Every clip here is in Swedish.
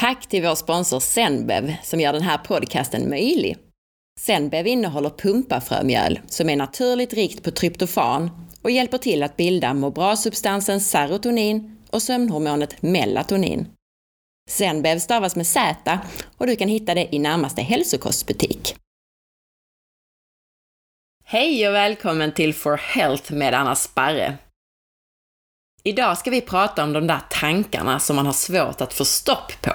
Tack till vår sponsor Zenbev som gör den här podcasten möjlig. Zenbev innehåller pumpafrömjöl som är naturligt rikt på tryptofan och hjälper till att bilda må bra-substansen serotonin och sömnhormonet melatonin. Zenbev stavas med Z och du kan hitta det i närmaste hälsokostbutik. Hej och välkommen till For Health med Anna Sparre. Idag ska vi prata om de där tankarna som man har svårt att få stopp på.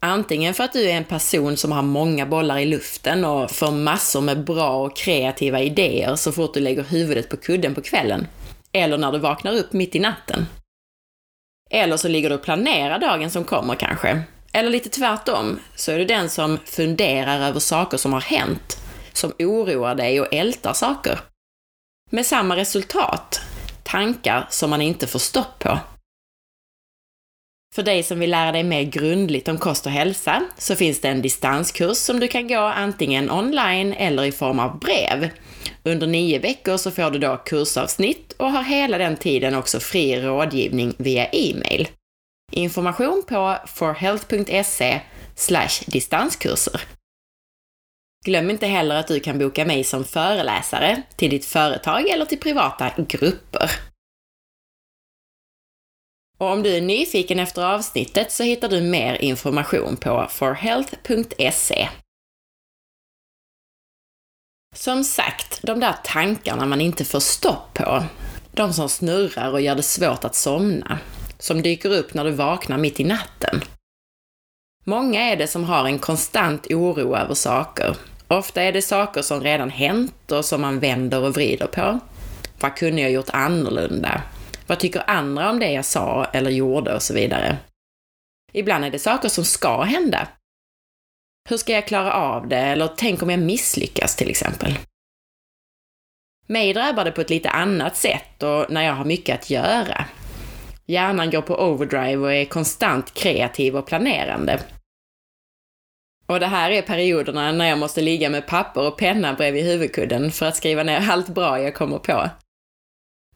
Antingen för att du är en person som har många bollar i luften och får massor med bra och kreativa idéer så fort du lägger huvudet på kudden på kvällen. Eller när du vaknar upp mitt i natten. Eller så ligger du och planerar dagen som kommer kanske. Eller lite tvärtom, så är du den som funderar över saker som har hänt, som oroar dig och ältar saker. Med samma resultat, tankar som man inte får stopp på. För dig som vill lära dig mer grundligt om kost och hälsa så finns det en distanskurs som du kan gå antingen online eller i form av brev. Under nio veckor så får du då kursavsnitt och har hela den tiden också fri rådgivning via e-mail. Information på forhealth.se distanskurser. Glöm inte heller att du kan boka mig som föreläsare till ditt företag eller till privata grupper. Och om du är nyfiken efter avsnittet så hittar du mer information på forhealth.se. Som sagt, de där tankarna man inte får stopp på, de som snurrar och gör det svårt att somna, som dyker upp när du vaknar mitt i natten. Många är det som har en konstant oro över saker. Ofta är det saker som redan hänt och som man vänder och vrider på. Vad kunde jag gjort annorlunda? Vad tycker andra om det jag sa eller gjorde och så vidare. Ibland är det saker som ska hända. Hur ska jag klara av det? Eller tänk om jag misslyckas till exempel. Mig drabbar det på ett lite annat sätt och när jag har mycket att göra. Hjärnan går på overdrive och är konstant kreativ och planerande. Och det här är perioderna när jag måste ligga med papper och penna bredvid huvudkudden för att skriva ner allt bra jag kommer på.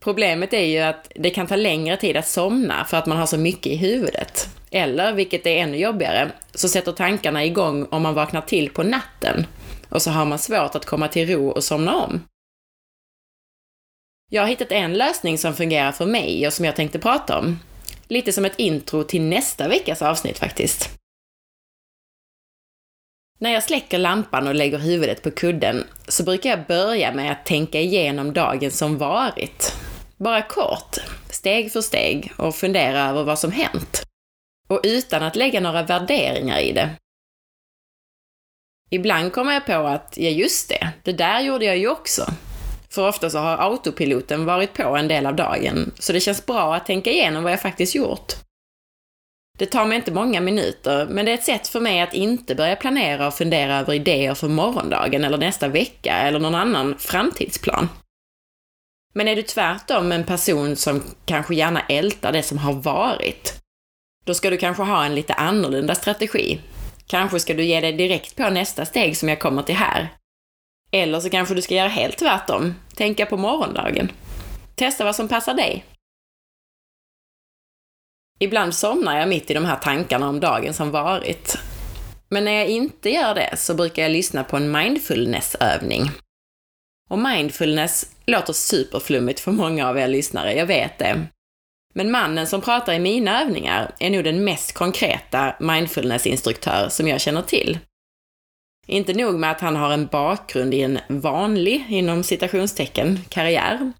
Problemet är ju att det kan ta längre tid att somna för att man har så mycket i huvudet. Eller, vilket är ännu jobbigare, så sätter tankarna igång om man vaknar till på natten och så har man svårt att komma till ro och somna om. Jag har hittat en lösning som fungerar för mig och som jag tänkte prata om. Lite som ett intro till nästa veckas avsnitt faktiskt. När jag släcker lampan och lägger huvudet på kudden så brukar jag börja med att tänka igenom dagen som varit. Bara kort, steg för steg och fundera över vad som hänt. Och utan att lägga några värderingar i det. Ibland kommer jag på att, ja just det, det där gjorde jag ju också. För ofta så har autopiloten varit på en del av dagen, så det känns bra att tänka igenom vad jag faktiskt gjort. Det tar mig inte många minuter, men det är ett sätt för mig att inte börja planera och fundera över idéer för morgondagen eller nästa vecka eller någon annan framtidsplan. Men är du tvärtom en person som kanske gärna ältar det som har varit, då ska du kanske ha en lite annorlunda strategi. Kanske ska du ge dig direkt på nästa steg som jag kommer till här. Eller så kanske du ska göra helt tvärtom, tänka på morgondagen. Testa vad som passar dig. Ibland somnar jag mitt i de här tankarna om dagen som varit. Men när jag inte gör det så brukar jag lyssna på en mindfulnessövning. Och mindfulness låter superflummigt för många av er lyssnare, jag vet det. Men mannen som pratar i mina övningar är nog den mest konkreta mindfulnessinstruktör som jag känner till. Inte nog med att han har en bakgrund i en vanlig, inom citationstecken, karriär.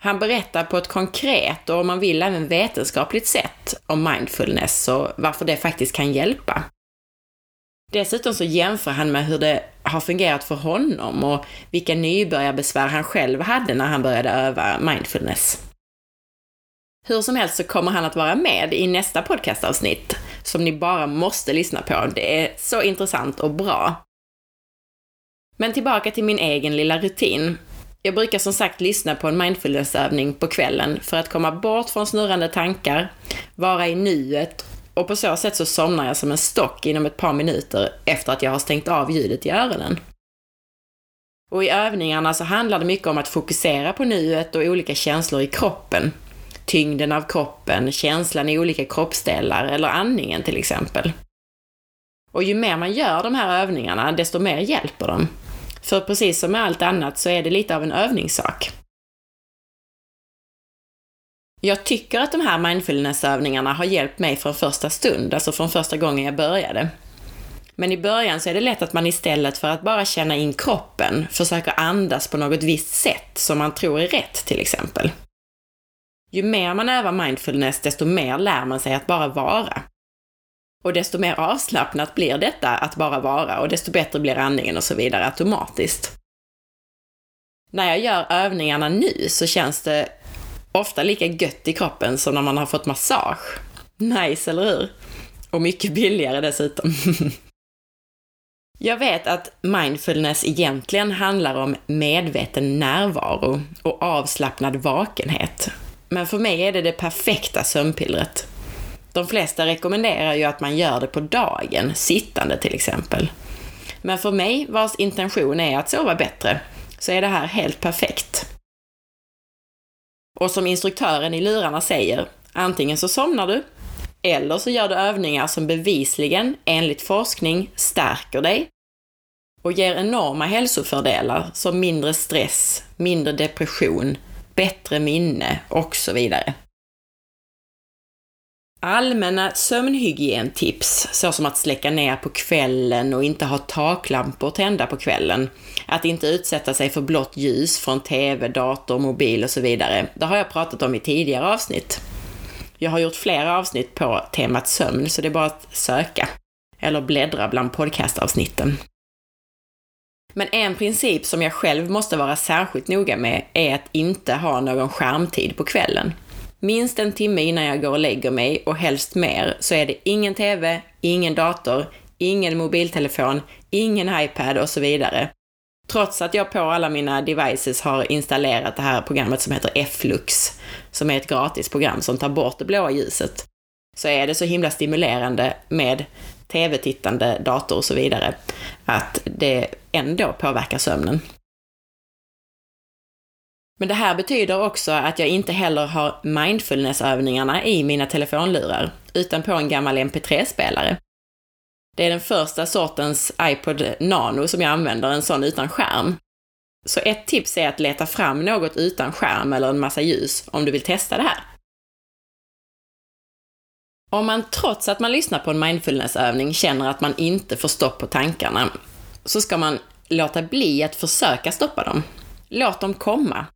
Han berättar på ett konkret och om man vill även vetenskapligt sätt om mindfulness och varför det faktiskt kan hjälpa. Dessutom så jämför han med hur det har fungerat för honom och vilka nybörjarbesvär han själv hade när han började öva mindfulness. Hur som helst så kommer han att vara med i nästa podcastavsnitt som ni bara måste lyssna på. Det är så intressant och bra. Men tillbaka till min egen lilla rutin. Jag brukar som sagt lyssna på en mindfulnessövning på kvällen för att komma bort från snurrande tankar, vara i nuet och på så sätt så somnar jag som en stock inom ett par minuter efter att jag har stängt av ljudet i öronen. Och i övningarna så handlar det mycket om att fokusera på nuet och olika känslor i kroppen. tyngden av kroppen, känslan i olika kroppsdelar eller andningen till exempel. Och ju mer man gör de här övningarna, desto mer hjälper de. För precis som med allt annat så är det lite av en övningssak. Jag tycker att de här mindfulnessövningarna har hjälpt mig från första stund, alltså från första gången jag började. Men i början så är det lätt att man istället för att bara känna in kroppen försöker andas på något visst sätt som man tror är rätt till exempel. Ju mer man övar mindfulness, desto mer lär man sig att bara vara. Och desto mer avslappnat blir detta att bara vara och desto bättre blir andningen och så vidare automatiskt. När jag gör övningarna nu så känns det ofta lika gött i kroppen som när man har fått massage. Nice, eller hur? Och mycket billigare dessutom. Jag vet att mindfulness egentligen handlar om medveten närvaro och avslappnad vakenhet. Men för mig är det det perfekta sömnpillret. De flesta rekommenderar ju att man gör det på dagen, sittande till exempel. Men för mig, vars intention är att sova bättre, så är det här helt perfekt. Och som instruktören i lurarna säger, antingen så somnar du, eller så gör du övningar som bevisligen, enligt forskning, stärker dig och ger enorma hälsofördelar som mindre stress, mindre depression, bättre minne och så vidare. Allmänna sömnhygientips, såsom att släcka ner på kvällen och inte ha taklampor tända på kvällen, att inte utsätta sig för blått ljus från TV, dator, mobil och så vidare, det har jag pratat om i tidigare avsnitt. Jag har gjort flera avsnitt på temat sömn, så det är bara att söka. Eller bläddra bland podcastavsnitten. Men en princip som jag själv måste vara särskilt noga med är att inte ha någon skärmtid på kvällen. Minst en timme innan jag går och lägger mig och helst mer så är det ingen TV, ingen dator, ingen mobiltelefon, ingen iPad och så vidare. Trots att jag på alla mina devices har installerat det här programmet som heter F-Lux, som är ett gratis program som tar bort det blåa ljuset, så är det så himla stimulerande med tv-tittande, dator och så vidare, att det ändå påverkar sömnen. Men det här betyder också att jag inte heller har mindfulnessövningarna i mina telefonlurar, utan på en gammal mp3-spelare. Det är den första sortens iPod Nano som jag använder, en sån utan skärm. Så ett tips är att leta fram något utan skärm eller en massa ljus om du vill testa det här. Om man trots att man lyssnar på en mindfulnessövning känner att man inte får stopp på tankarna, så ska man låta bli att försöka stoppa dem. Låt dem komma.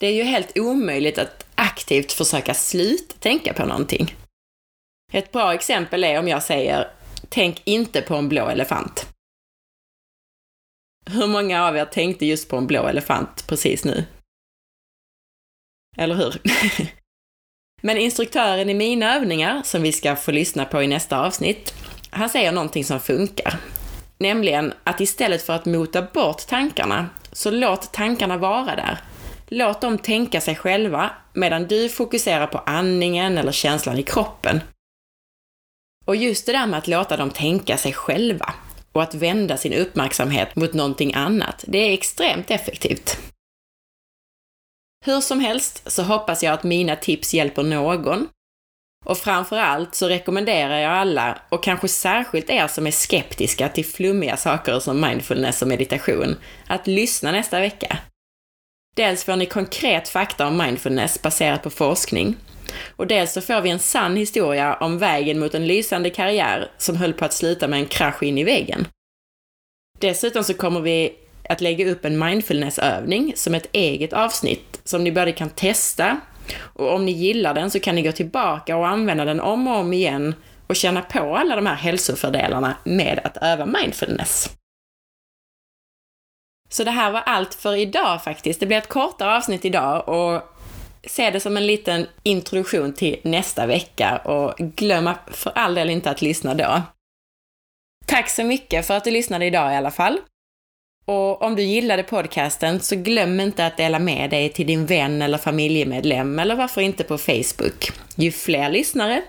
Det är ju helt omöjligt att aktivt försöka sluta tänka på någonting. Ett bra exempel är om jag säger “Tänk inte på en blå elefant”. Hur många av er tänkte just på en blå elefant precis nu? Eller hur? Men instruktören i mina övningar, som vi ska få lyssna på i nästa avsnitt, han säger någonting som funkar. Nämligen att istället för att mota bort tankarna, så låt tankarna vara där. Låt dem tänka sig själva medan du fokuserar på andningen eller känslan i kroppen. Och just det där med att låta dem tänka sig själva och att vända sin uppmärksamhet mot någonting annat, det är extremt effektivt. Hur som helst så hoppas jag att mina tips hjälper någon. Och framför allt så rekommenderar jag alla, och kanske särskilt er som är skeptiska till flummiga saker som mindfulness och meditation, att lyssna nästa vecka. Dels får ni konkret fakta om mindfulness baserat på forskning. Och dels så får vi en sann historia om vägen mot en lysande karriär som höll på att sluta med en krasch in i väggen. Dessutom så kommer vi att lägga upp en mindfulnessövning som ett eget avsnitt som ni både kan testa och om ni gillar den så kan ni gå tillbaka och använda den om och om igen och känna på alla de här hälsofördelarna med att öva mindfulness. Så det här var allt för idag faktiskt. Det blir ett kortare avsnitt idag och se det som en liten introduktion till nästa vecka och glöm för all del inte att lyssna då. Tack så mycket för att du lyssnade idag i alla fall. Och om du gillade podcasten så glöm inte att dela med dig till din vän eller familjemedlem eller varför inte på Facebook. Ju fler lyssnare,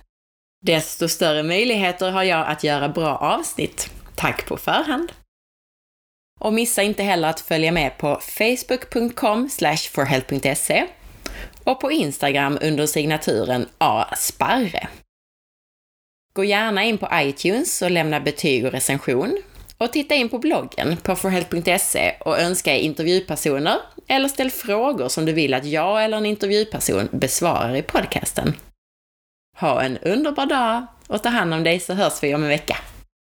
desto större möjligheter har jag att göra bra avsnitt. Tack på förhand! Och missa inte heller att följa med på facebook.com forhealth.se och på Instagram under signaturen asparre. Gå gärna in på iTunes och lämna betyg och recension. Och titta in på bloggen på forhealth.se och önska intervjupersoner eller ställ frågor som du vill att jag eller en intervjuperson besvarar i podcasten. Ha en underbar dag och ta hand om dig så hörs vi om en vecka.